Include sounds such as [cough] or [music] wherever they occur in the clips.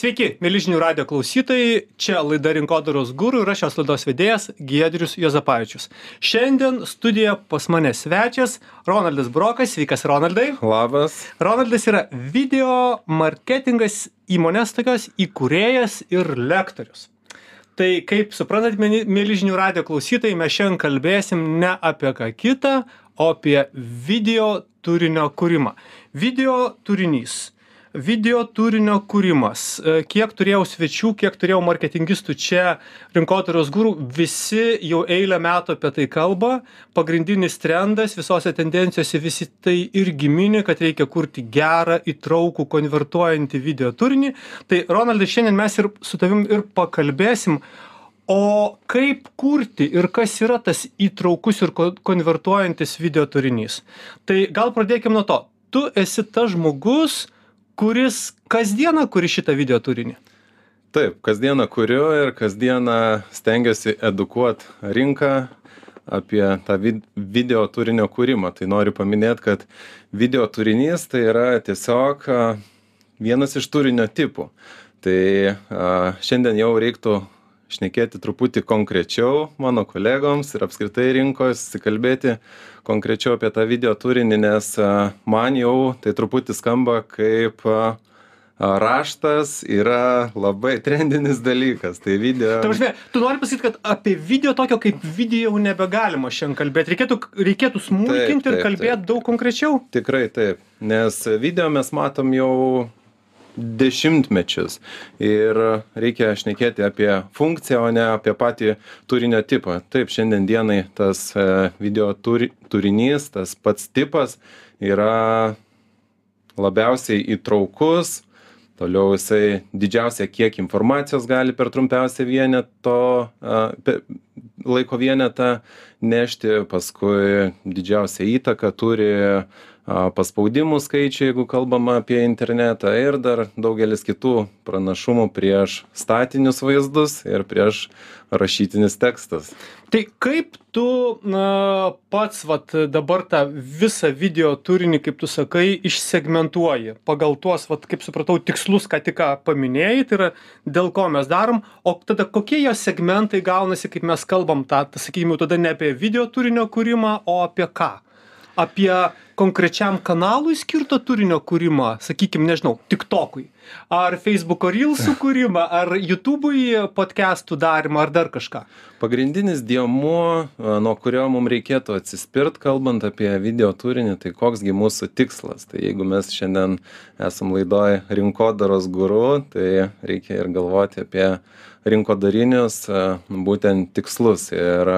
Sveiki, mėlyžinių radio klausytojai, čia laida Rinkodaros gurų ir aš šios laidos vedėjas Giedrius Jozapavičius. Šiandien studijoje pas mane svečias Ronaldas Brokas, sveikas Ronaldai. Labas. Ronaldas yra video marketingas įmonės tokios įkūrėjas ir lektorius. Tai kaip suprantat, mėlyžinių radio klausytojai, mes šiandien kalbėsim ne apie ką kitą, o apie video turinio kūrimą. Video turinys video turinio kūrimas. E, kiek turėjau svečių kiek turėjau marketingistų čia rinkodaros guru visi jau eilę metų apie tai kalba. Pagrindinis trendas visose tendencijose visi tai irgi mini kad reikia kurti gerą įtraukų konvertuojantį video turinį. Tai ronaldai šiandien mes ir su tavim ir pakalbėsim o kaip kurti ir kas yra tas įtraukus ir konvertuojantis video turinys. Tai gal pradėkim nuo to. Tu esi tas žmogus kuris kasdieną kuri šitą video turinį. Taip, kasdieną kuriu ir kasdieną stengiuosi edukuot rinką apie tą video turinio kūrimą. Tai noriu paminėti, kad video turinys tai yra tiesiog vienas iš turinio tipų. Tai šiandien jau reiktų šnekėti truputį konkrečiau mano kolegoms ir apskritai rinkoj susikalbėti konkrečiau apie tą video turinį nes man jau tai truputį skamba kaip raštas yra labai trendinis dalykas. Tai video ta prasme tu nori pasakyt kad apie video tokio kaip video nebegalima šiandien kalbėt. Reikėtų reikėtų smulkint ir kalbėt daug konkrečiau? Tikrai taip. Nes video mes matom jau dešimtmečius. Ir reikia šnekėti apie funkciją o ne apie patį turinio tipą. Taip šiandien dienai tas e, video turi turinys tas pats tipas yra labiausiai įtraukus toliau jisai didžiausią kiekį informacijos gali per trumpiausią vieneto laiko vienetą nešti paskui didžiausią įtaką turi paspaudimų skaičiai jeigu kalbam apie internetą ir dar daugelis kitų pranašumų prieš statinius vaizdus ir prieš rašytinis tekstas. Tai kaip tu na, pats vat, dabar tą visą video turinį, kaip tu sakai, išsegmentuoji pagal tuos, vat, kaip supratau, tikslus, ką tik paminėjai, tai yra dėl ko mes darom, o tada kokie jo segmentai gaunasi, kaip mes kalbam, tą, sakykime, tada ne apie video turinio kūrimą, o apie ką? apie konkrečiam kanalui skirto turinio kūrimą sakykim nežinau tiktokui? Ar feisbuko rylsų [laughs] kūrimą ar jutubui podkestų darymą ar dar kažką? Pagrindinis dėmuo nuo kurio mum reikėtų atsispirt kalbant apie video turinį tai koks gi mūsų tikslas? Tai jeigu mes šiandien esam laidoj rinkodaros guru tai reikia ir galvoti apie rinkodarinius būtent tikslus ir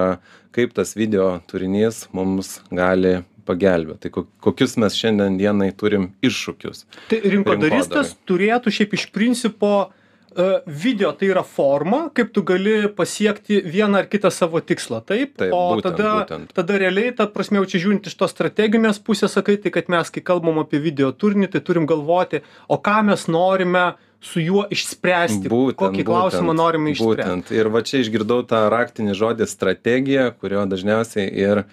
kaip tas video turinys mums gali pagelbėt. Tai kokius mes šiandien dienai turim iššūkius tai rinkodaristas turėtų šiaip iš principo e, video tai yra forma kaip tu gali pasiekti vieną ar kitą savo tikslą taip Taip, o būtent, tada būtent. tada realiai ta prasme jau čia žiūrint iš tos strateginės pusės sakai tai kad mes kai kalbam apie video turinį tai turim galvoti o ką mes norime su juo išspręsti Būtent, kokį klausimą būtent, norime išspręsti Būtent. Ir va čia išgirdau tą raktinį žodį strategija, kurio dažniausiai ir e,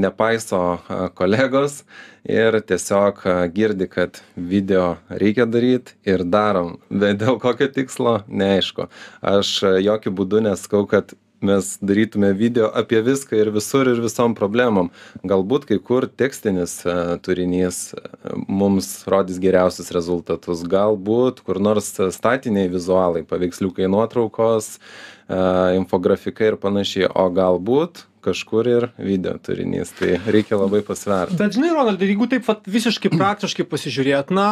nepaiso e, kolegos ir tiesiog e, girdi, kad video reikia daryti ir darom, bet dėl kokio tikslo neaišku. Aš jokių būdų neskau, kad mes darytume video apie viską ir visur ir visom problemom. Galbūt kai kur tekstinis e, turinys e, mums rodys geriausius rezultatus. Galbūt kur nors statiniai vizualai paveiksliukai nuotraukos e, infografika ir panašiai. O galbūt kažkur ir video turinys tai reikia labai pasvert. Bet žinai ronaldai jeigu taip vat visiškai praktiškai pasižiūrėt na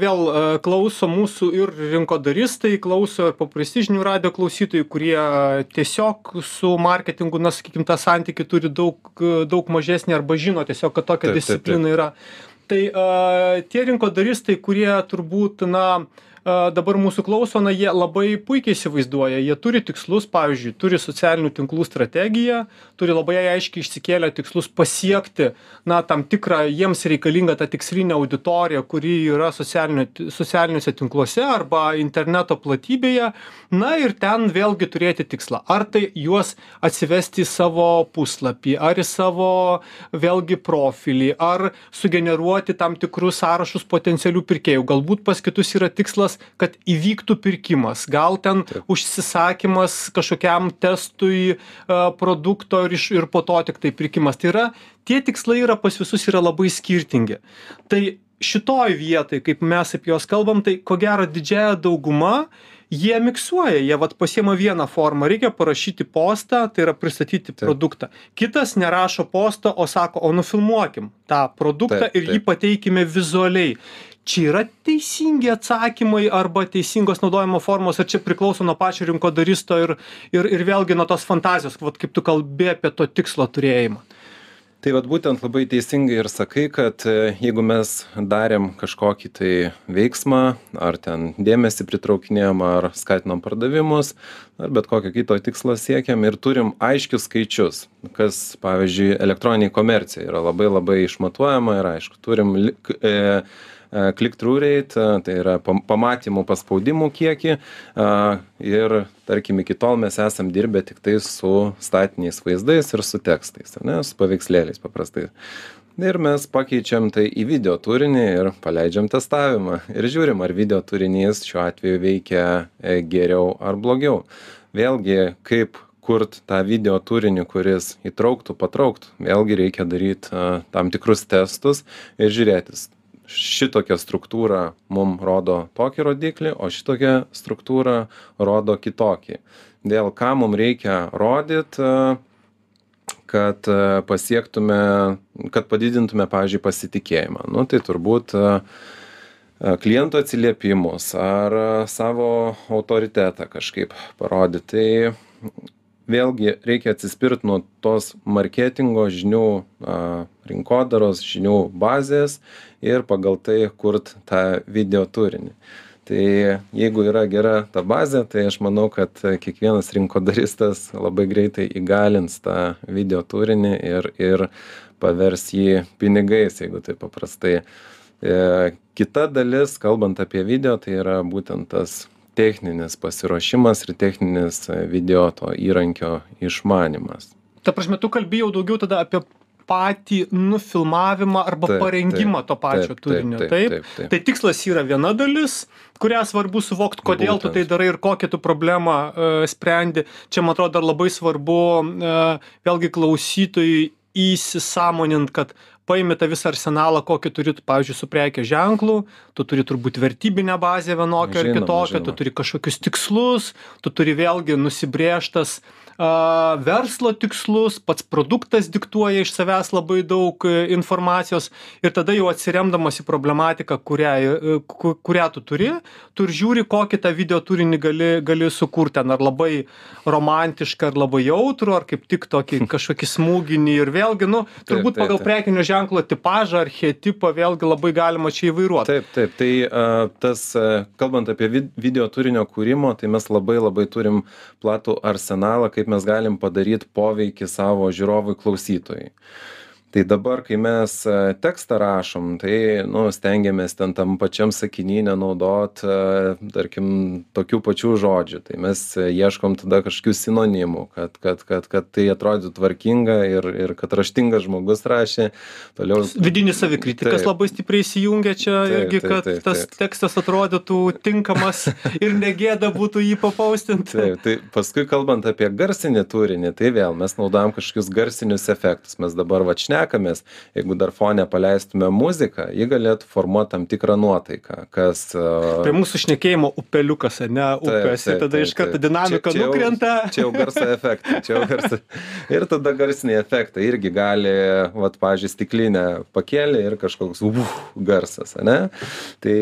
vėl e, klauso mūsų ir rinkodaristai klauso ir paprasti žinių radijo klausytojai kurie tiesiog su marketingu na sakykim tą santykį turi daug daug mažesnį arba žino tiesiog kad tokia disciplina yra. Tai a tie rinkodaristai kurie turbūt na dabar mūsų klauso na jie labai puikiai įsivaizduoja. Jie turi tikslus pavyzdžiui turi socialinių tinklų strategiją turi labai aiškiai išsikėlę tikslus pasiekti na tam tikrą jiems reikalingą tą tikslinę auditoriją kuri yra socialinio socialiniuose tinkluose arba interneto platybėje. Na ir ten vėlgi turėti tikslą. Ar tai juos atsivesti į savo puslapį ar į savo vėlgi profilį ar sugeneruoti tam tikrus sąrašus potencialių pirkėjų. Galbūt pas kitus yra tikslas tikslas kad įvyktų pirkimas. Gal ten užsisakymas kažkokiam testui produkto ir iš ir po to tiktai pirkimas. Tai yra tie tikslai yra pas visus yra labai skirtingi. Tai šitoj vietoj kaip mes apie juos kalbam tai ko gero didžiąja dauguma jie miksuoja. Jie vat pasiima vieną formą. Reikia parašyti postą tai yra pristatyti produktą. Kitas nerašo posto o sako o nufilmuokim tą produktą Taip, ir jį taip. pateikime vizualiai čia yra teisingi atsakymai arba teisingos naudojimo formos ar čia priklauso nuo pačio rinkodaristo ir ir ir vėlgi nuo tos fantazijos vat kaip tu kalbi apie to tikslo turėjimą. Tai vat būtent labai teisingai ir sakai kad e, jeigu mes darėm kažkokį tai veiksmą ar ten dėmesį pritraukinėjom ar skatinom pardavimus ar bet kokio kito tikslo siekiam ir turim aiškius skaičius kas pavyzdžiui elektroninėj komercijoj yra labai labai išmatuojama ir aišku turim e e click through rate tai yra pam pamatymų paspaudimų kiekį ir tarkim iki tol mes esam dirbę tiktai su statiniais vaizdais ir su tekstais ane su paveikslėliais paprastai. Ir mes pakeičiam tai į video turinį ir paleidžiam testavimą ir žiūrim ar video turinys šiuo atveju veikia e geriau ar blogiau. Vėlgi kaip kurt tą video turinį kuris įtrauktų patrauktų vėlgi reikia daryt a tam tikrus testus ir žiūrėtis šitokia struktūra mum rodo tokį rodiklį o šitokia struktūra rodo kitokį. Dėl ką mum reikia rodyt a kad pasiektume kad padidintume pavyzdžiui pasitikėjimą. Nu tai turbūt a klientų atsiliepimus ar savo autoritetą kažkaip parodyt tai vėlgi reikia atsispirt nuo tos marketingo žinių a rinkodaros žinių bazės ir pagal tai kurt tą video turinį. Tai jeigu yra gera ta bazė tai aš manau kad kiekvienas rinkodaristas labai greitai įgalins tą video turinį ir ir pavers jį pinigais jeigu taip paprastai. E kita dalis kalbant apie video tai yra būtent tas techninis pasiruošimas ir techninis video to įrankio išmanymas ta prasme tu kalbi jau daugiau tada apie patį nufilmavimą arba Taip, parengimą taip, to pačio taip, turinio taip, taip taip, taip. tai tikslas yra viena dalis kurią svarbu suvokt kodėl tu Būtent. tai darai ir kokią tu problemą a sprendi čia man atrodo dar labai svarbu a vėlgi klausytojui įsisąmonint kad paimi tą visą arsenalą kokį turi tu pavyzdžiui su prekės ženklu tu turi turbūt vertybinę bazę vienokią ar kitokią tu turi kažkokius tikslus tu turi vėlgi nusibrėžtas a verslo tikslus pats produktas diktuoja iš savęs labai daug e, informacijos ir tada jau atsiremdamas į problematiką kurią e, ku kurią tu turi tu ir žiūri kokį tą video turinį gali gali sukurt ten ar labai romantišką ar labai jautrų ar kaip tik tokį [laughs] kažkokį smūginį ir vėlgi nu turbūt pagal prekinio ženklo tipažą archetipą vėlgi labai galima čia įvairuot taip taip tai a tas kalbant apie vid video turinio kūrimo tai mes labai labai turim platų arsenalą kaip mes galim padaryt poveikį savo žiūrovui klausytojui tai dabar kai mes a tekstą rašom tai nu stengiamės ten tam pačiam sakiny nenaudot a tarkim tokių pačių žodžių. Tai mes ieškom tada kažkokių sinonimų kad kad kad kad tai atrodytų tvarkinga ir ir kad raštingas žmogus rašė. Toliau vidinis savikritikas labai stipriai įsijungia čia irgi kad tas tekstas atrodytų tinkamas [laughs] ir negėda būtų jį papaustint taip tai paskui kalbant apie garsinį turinį tai vėl mes naudojam kažkokius garsinius efektus. Mes dabar vat šnekamės. Jeigu dar fone paleistume muziką ji galėtų formuot tam tikrą nuotaiką kas prie mūsų šnekėjimo upeliukas ane upės ir taip, tada iš karto dinamika nukrenta. čia jau garso efektai čia jau garso [laughs] ir tada garsiniai efektai irgi gali vat pavyzdžiui stiklinę pakėlė ir kažkoks uf garsas ane? Tai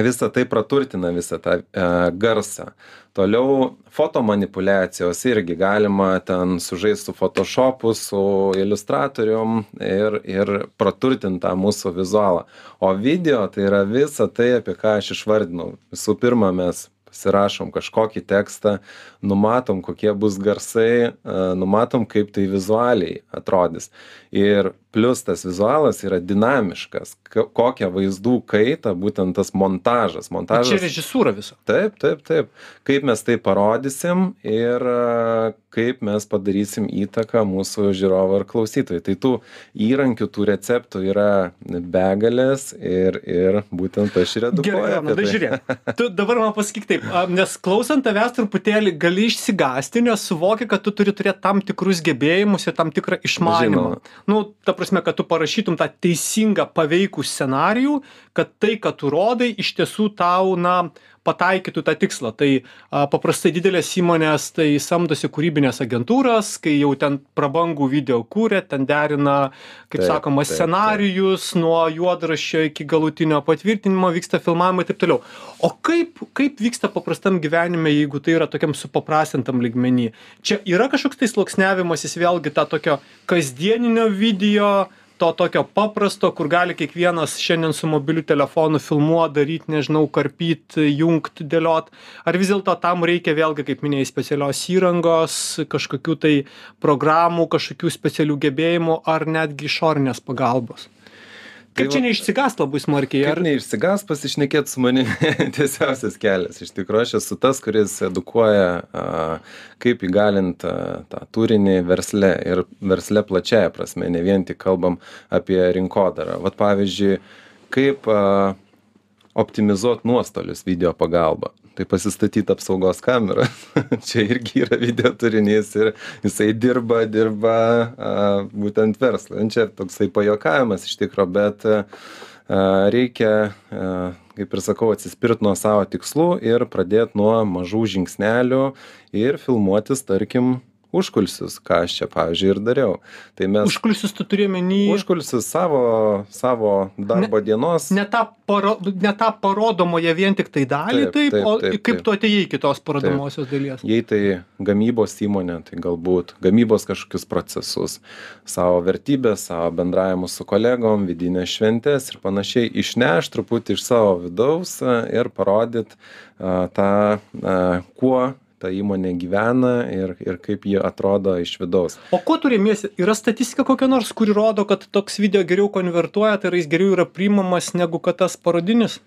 visa tai praturtina visą tą e garsą. Toliau foto manipuliacijos irgi galima ten sužaist su fotošopu su iliustratorium ir ir praturtint tą mūsų vizualą. O video tai yra visa tai apie ką aš išvardinau. Visų pirma mes pasirašom kažkokį tekstą numatom kokie bus garsai numatom kaip tai vizualiai atrodys. Ir plius tas vizualas yra dinamiškas kokią vaizdų kaitą būtent tas montažas. Montažas čia režisūra visa taip taip taip. Kaip mes tai parodysim ir kaip mes padarysim įtaką mūsų žiūrovui ar klausytojui tai tų įrankių tų receptų yra begalės ir ir būtent aš ir edukuoju Gerai, tai tai. žiūrėk. Tu dabar man pasakyk taip, a, nes klausant tavęs truputėlį gali išsigasti, nes suvoki, kad tu turi turėti tam tikrus gebėjimus ir tam tikrą išmanimą. Žinoma. Nu, ta prasme, kad tu parašytum tą teisingą paveikų scenarijų, kad tai, kad tu rodai, iš tiesų tau, na, pataikytų tą tikslą. Tai a, paprastai didelės įmonės tai samdosi kūrybinės agentūras, kai jau ten prabangų video kūrė, ten derina, kaip sakoma, scenarijus nuo juodraščio iki galutinio patvirtinimo, vyksta filmavimai ir taip toliau. O kaip, kaip vyksta paprastam gyvenime, jeigu tai yra tokiam supaprastintam ligmenį? Čia yra kažkoks tai sluoksniavimasis vėlgi tą tokio kasdieninio video, to tokio paprasto, kur gali kiekvienas šiandien su mobiliu telefonu filmuot, daryti, nežinau, karpyt, jungt, dėliot. Ar vis dėlto tam reikia vėlgi, kaip minėjai, specialios įrangos, kažkokių tai programų, kažkokių specialių gebėjimų ar netgi išorinės pagalbos? Tai Kaip čia va- neišsigąst labai smarkiai? Ar... neišsigas pasišnekėti su manimi [laughs] tiesiausias kelias. Iš tikrųjų, aš esu tas, kuris edukuoja, kaip įgalinti tą turinį versle ir versle plačiaja prasme, ne vien tik kalbam apie rinkodarą. Vat pavyzdžiui, kaip a, optimizuoti nuostolius video pagalba. Tai pasistatyti apsaugos kamerą. [laughs] Čia irgi yra video turinys ir jisai dirba, dirba a, būtent verslą. Nu, Čia toksai pajokavimas iš tikro, bet a, reikia, a, kaip ir sakau, atsispirti nuo savo tikslų ir pradėti nuo mažų žingsnelių ir filmuotis, tarkim, užkulsius, ką aš čia, pavyzdžiui, ir dariau. Tai mes Užkulisius tu turi menį. užkulsius savo, savo darbo dienos. Ne tą, paro, ne tą parodomąją vien tik tai dalį, Taip, taip, taip, o taip, kaip taip. tu atėjai iki tos parodomosios dalies. Jei tai gamybos įmonė, tai galbūt gamybos kažkokius procesus, savo vertybės, savo bendravimus su kolegom, vidinės šventės ir panašiai išneš truputį iš savo vidaus ir parodyt tą, kuo ta įmonė gyvena ir, ir kaip ji atrodo iš vidaus. O ko turėmiesi? Yra statistika kokia nors, kuri rodo, kad toks video geriau konvertuoja, tai yra jis geriau yra priimamas negu kad tas parodinis?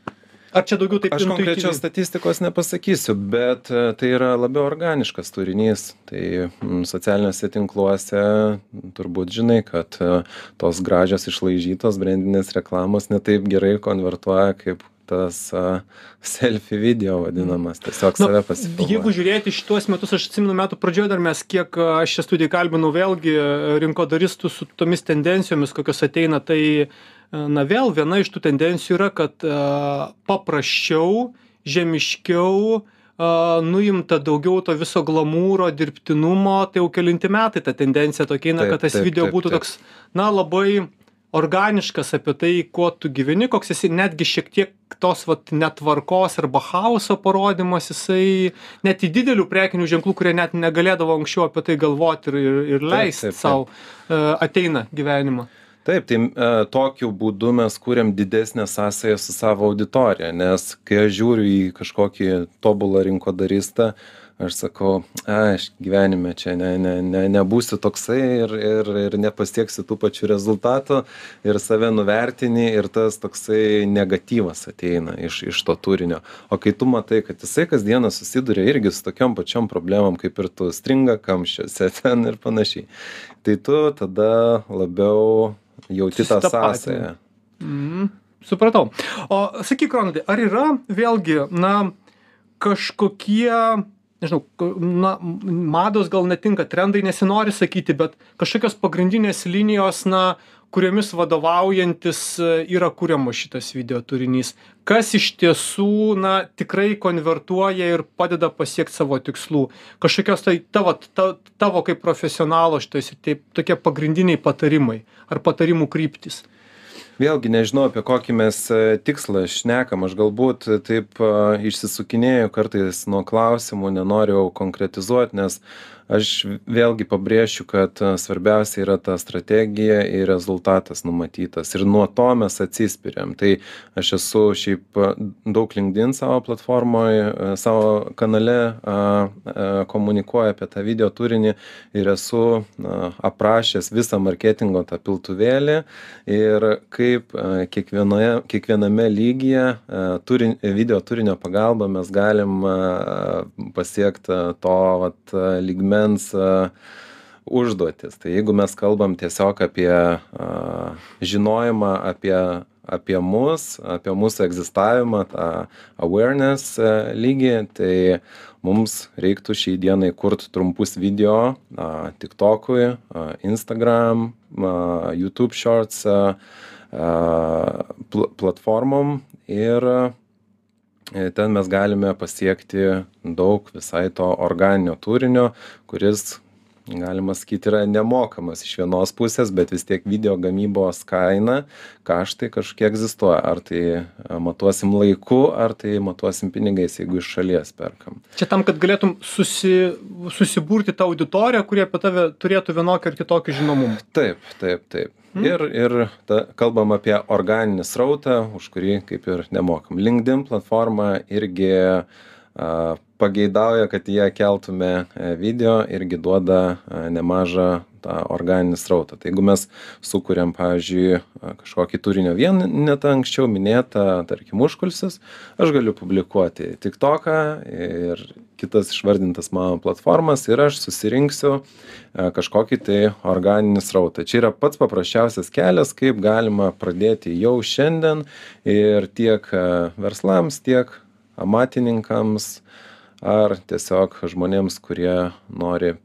Ar čia daugiau taip Aš konkrečios statistikos nepasakysiu, bet e, tai yra labiau organiškas turinys. Tai socialiniuose tinkluose turbūt žinai, kad e, tos gražios išlaižytos brandinės reklamos netaip gerai konvertuoja kaip tas a, selfie video vadinamas. Tiesiog Na, save pasifilmuoja. Jeigu žiūrėti šituos metus, aš atsimenu metų pradžioje dar mes, kiek aš čia studijai kalbinau vėlgi rinkodaristų su tomis tendencijomis, kokios ateina, tai na vėl viena iš tų tendencijų yra, kad a, paprasčiau, žemiškiau, a, nuimta daugiau to viso glamūro, dirbtinumo, tai jau kelinti metai ta tendencija tokia, Taip, kad tas taip, video taip, būtų taip. toks, na labai organiškas apie tai, kuo tu gyveni, koks esi, netgi šiek tiek tos vat netvarkos arba chaoso parodimas, jisai net į didelių prekinių ženklų, kurie net negalėdavo anksčiau apie tai galvoti ir, ir, ir leisti savo, uh, ateina gyvenimą. Taip, tai e, tokiu būdu mes kūrėm didesnę sąsąją su savo auditorija, nes kai aš žiūriu į kažkokį tobulą rinkodaristą, aš sakau, a, aš gyvenime čia ne, ne, ne, nebūsiu toksai ir, ir, ir nepasieksiu tų pačių rezultatų ir save nuvertini ir tas toksai negatyvas ateina iš, iš to turinio. O kai tu matai, kad jisai kasdieną susiduria irgi su tokiom pačiom problemom kaip ir tu, stringa kamščiuose [laughs] ten ir panašiai, tai tu tada labiau jauti tą sąsąją. Mm, supratau. O sakyk, Ronaldai, ar yra vėlgi, na, kažkokie, nežinau, na, mados gal netinka, trendai nesinori sakyti, bet kažkokios pagrindinės linijos, na, kuriomis vadovaujantis e, yra kuriamas šitas video turinys. Kas iš tiesų, na, tikrai konvertuoja ir padeda pasiekti savo tikslų. Kažkokios tai tavo, ta, tavo kaip profesionalo šitais, taip, tokie pagrindiniai patarimai ar patarimų kryptis. Vėlgi nežinau, apie kokį mes e, tikslą šnekam, aš galbūt taip e, išsisukinėjau kartais nuo klausimų, nenoriu konkretizuoti, nes aš vėlgi pabrėšiu kad svarbiausia yra ta strategija ir rezultatas numatytas. Ir nuo to mes atsispiriam. Tai aš esu šiaip daug linkedin savo platformoj savo kanale a, a, komunikuoju apie tą video turinį ir esu a, aprašęs visą marketingo tą piltuvėlį. Ir kaip kiekvienoje kiekviename lygyje a, turin video turinio pagalba mes galim pasiekt to vat lygmens lygmens užduotis. Tai jeigu mes kalbam tiesiog apie žinojimą apie, apie mus, apie mūsų egzistavimą, tą awareness lygį, tai mums reiktų šiai dienai kurti trumpus video TikTok'ui, Instagram, YouTube Shorts platformom ir ten mes galime pasiekti daug visai to organinio turinio, kuris galima sakyti yra nemokamas iš vienos pusės bet vis tiek video gamybos kaina kaštai kažkokie egzistuoja. Ar tai e, matuosim laiku ar tai matuosim pinigais jeigu iš šalies perkam. Čia tam kad galėtum susi susiburti tą auditoriją kuri apie tave turėtų vienokį ar kitokį žinomumą. Taip taip taip. Mhm. ir ir ta kalbam apie organinį srautą už kurį kaip ir nemokam. Linkedin platforma irgi pageidauja kad ją keltume e, video irgi duoda e, nemažą tą organinį srautą. Tai jeigu mes sukuriam pavyzdžiui kažkokį turinio vienetą anksčiau minėtą tarkim užkulisius aš galiu publikuoti tiktoką ir kitas išvardintas mano platformas ir aš susirinksiu e, kažkokį tai organinį srautą. Čia yra pats paprasčiausias kelias kaip galima pradėti jau šiandien ir tiek verslams tiek amatininkams ar tiesiog žmonėms kurie nori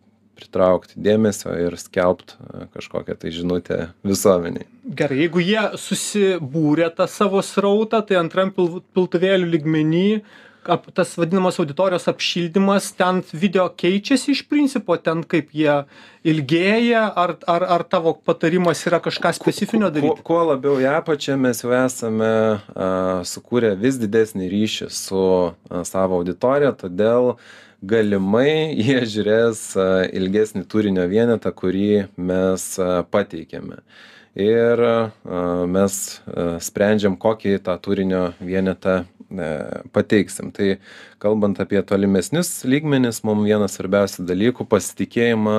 pritraukti dėmesio ir skelbt e, kažkokią tai žinutę visuomenei. Gerai, jeigu jie susibūrė tą savo srautą, tai antram piltuvėlių lygmenį ap tas vadinamas auditorijos apšildymas ten video keičiasi iš principo ten kaip jie ilgėja ar ar ar tavo patarimas yra kažką specifinio daryt kuo labiau į apačią mes jau esame a sukūrę vis didesnį ryšį su savo auditorija todėl galimai jie žiūrės ilgesnį turinio vienetą kurį mes pateikiame ir mes sprendžiam kokį tą turinio vienetą E, pateiksim. Tai kalbant apie tolimesnius lygmenis, mums vienas svarbiausių dalykų - pasitikėjimą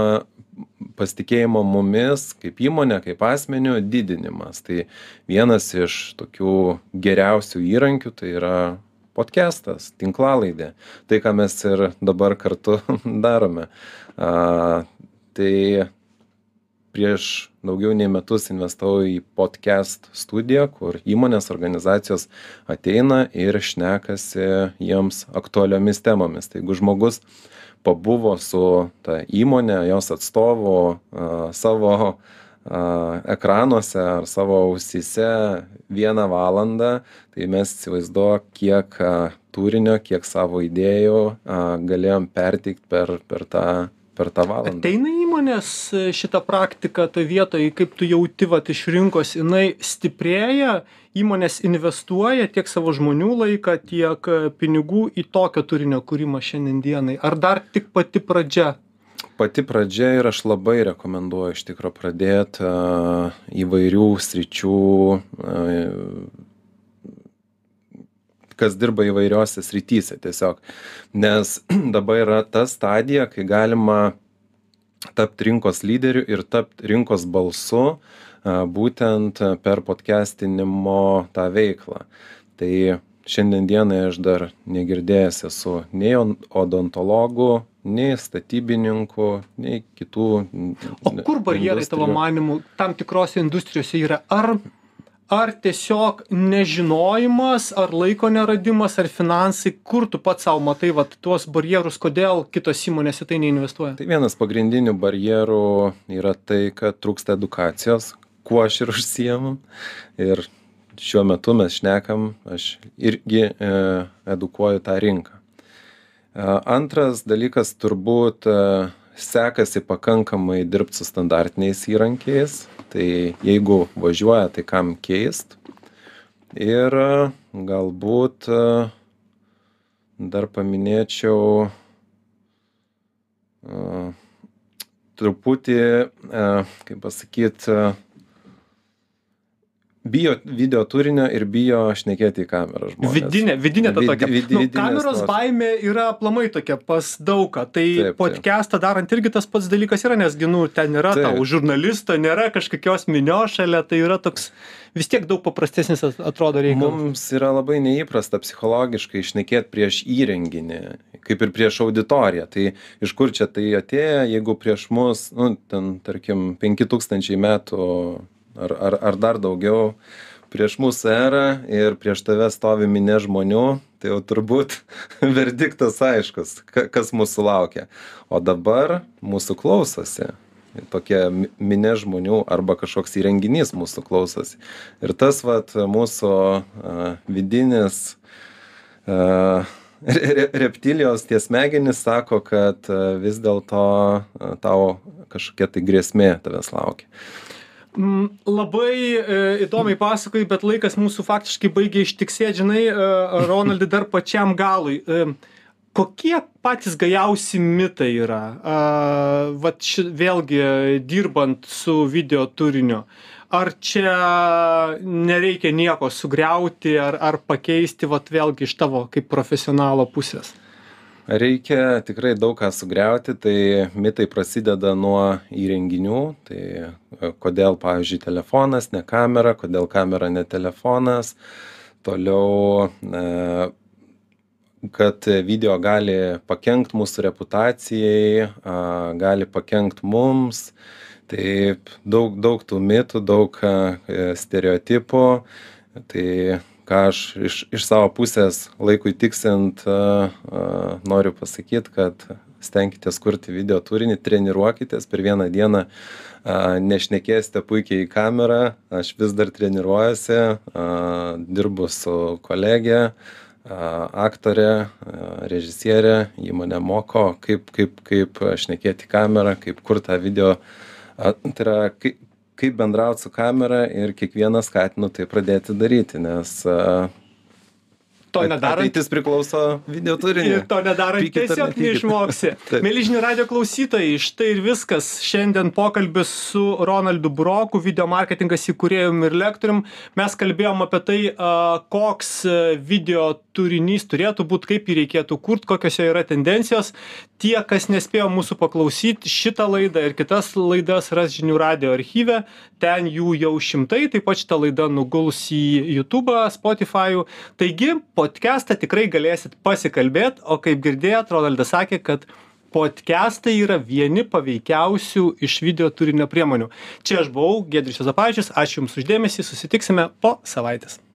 pasitikėjimo mumis kaip įmonė, kaip asmeniu didinimas. Tai vienas iš tokių geriausių įrankių tai yra podcastas, tinklalaidė. Tai, ką mes ir dabar kartu [laughs] darome. A, tai prieš daugiau nei metus investavau į podcast studiją kur įmonės organizacijos ateina ir šnekasi jiems aktualiomis temomis tai jeigu žmogus pabuvo su ta įmone jos atstovu savo ekranuose ar savo ausyse vieną valandą tai mes įsivaizduok kiek turinio kiek savo idėjų galėjom perteikt per per tą per tą valandą. Ateina įmonės e, šitą praktiką toj vietoj, kaip tu jauti vat, iš rinkos, jinai stiprėja, įmonės investuoja tiek savo žmonių laiką, tiek e, pinigų į tokio turinio kūrimą šiandienai. Ar dar tik pati pradžia? Pati pradžia ir aš labai rekomenduoju iš tikrųjų pradėti uh, įvairių sričių kas dirba įvairiose srityse tiesiog. Nes [clears throat] dabar yra ta stadija, kai galima tapti rinkos lyderiu ir tapti rinkos balsu būtent per podcastinimo tą veiklą. Tai šiandien dienai aš dar negirdėjęs esu nei odontologų, nei statybininkų, nei kitų. O kur barjerai tavo manimu tam tikrose industrijose yra? Ar ar tiesiog nežinojimas ar laiko neradimas ar finansai kur tu pats sau matai vat tuos barjerus kodėl kitos įmonės į tai neinvestuoja tai vienas pagrindinių barjerų yra tai kad trūksta edukacijos kuo aš ir užsiimu ir šiuo metu mes šnekam aš irgi e, edukuoju tą rinką antras dalykas turbūt sekasi pakankamai dirbt su standartiniais įrankiais. Tai jeigu važiuoja tai kam keist? Ir galbūt dar paminėčiau truputį, kaip pasakyt, e, bijo video turinio ir bijo šnekėti į kamerą žmonės. Vidinė, vidinė ta tokia. vid- nu, kameros tos- baimė yra aplamai tokia pas daugą. Tai Taip, taip. podcastą darant irgi tas pats dalykas yra, nes ginu, ten yra Taip. tau žurnalisto, nėra kažkokios minios šalia, tai yra toks vis tiek daug paprastesnis at- atrodo reikalas. Mums yra labai neįprasta psichologiškai išnekėti prieš įrenginį, kaip ir prieš auditoriją. Tai iš kur čia tai atėjo, jeigu prieš mus, nu, ten, tarkim, 5000 metų ar, ar, ar dar daugiau, prieš mūsų erą ir prieš tave stovi minė žmonių, tai jau turbūt [laughs] verdiktas aiškus, ka- kas mūsų laukia. O dabar mūsų klausosi. Tokia mi- minė žmonių arba kažkoks įrenginys mūsų klausosi. Ir tas vat mūsų a, vidinis a, re- re- reptilijos tie smegenys sako, kad vis dėlto tau kažkokia tai grėsmė tavęs laukia. Labai e, įdomiai pasakoji, bet laikas mūsų faktiškai baigė ištiksėti, žinai, e, Ronaldai, dar pačiam galui. E, kokie patys gajausi mitai yra? Vat ši, vėlgi dirbant su video turiniu. Ar čia nereikia nieko sugriauti ar, ar pakeisti, vat vėlgi iš tavo kaip profesionalo pusės? Reikia tikrai daug ką sugriauti, tai mitai prasideda nuo įrenginių, tai e, kodėl, pavyzdžiui, telefonas, ne kamera, kodėl kamera, ne telefonas. Toliau, e, kad video gali pakenkt mūsų reputacijai, a, gali pakenkt mums. Taip, daug, daug tų mitų, daug a, e, stereotipų. Tai ką aš iš, iš savo pusės laikui tiksint noriu pasakyti, kad stenkitės kurti video turinį, treniruokitės per vieną dieną, nešnekėsite puikiai į kamerą, aš vis dar treniruojuosi, dirbu su kolegė, a, aktorė, režisierė, ji mane moko, kaip, kaip, kaip šnekėti kamerą, kaip kurti tą video. Tai yra, kaip, kaip bendrauti su kamera ir kiekvieną skatinu tai pradėti daryti, nes To nedarant ateitis priklauso video turiniui. [laughs] Ir to nedarant Pykit tiesiog neišmoksi. [laughs] Mėlyžinių radio klausytojai, štai ir viskas. Šiandien pokalbis su Ronaldu Broku, video marketingas įkūrėjum ir lektorium. Mes kalbėjom apie tai, koks video turinys turėtų būti, kaip jį reikėtų kurti, kokios jo yra tendencijos. Tie, kas nespėjo mūsų paklausyti, šitą laidą ir kitas laidas ras žinių radio archyve. Ten jų jau šimtai, taip pat šitą laidą nuguls į YouTube, Spotify. Taigi, podcastą tikrai galėsit pasikalbėti, o kaip girdėjot, Ronaldas sakė, kad podcastai yra vieni paveikiausių iš video turinio priemonių. Čia aš buvau, Gedrius Zapavičius, ačiū Jums uždėmesį, susitiksime po savaitės.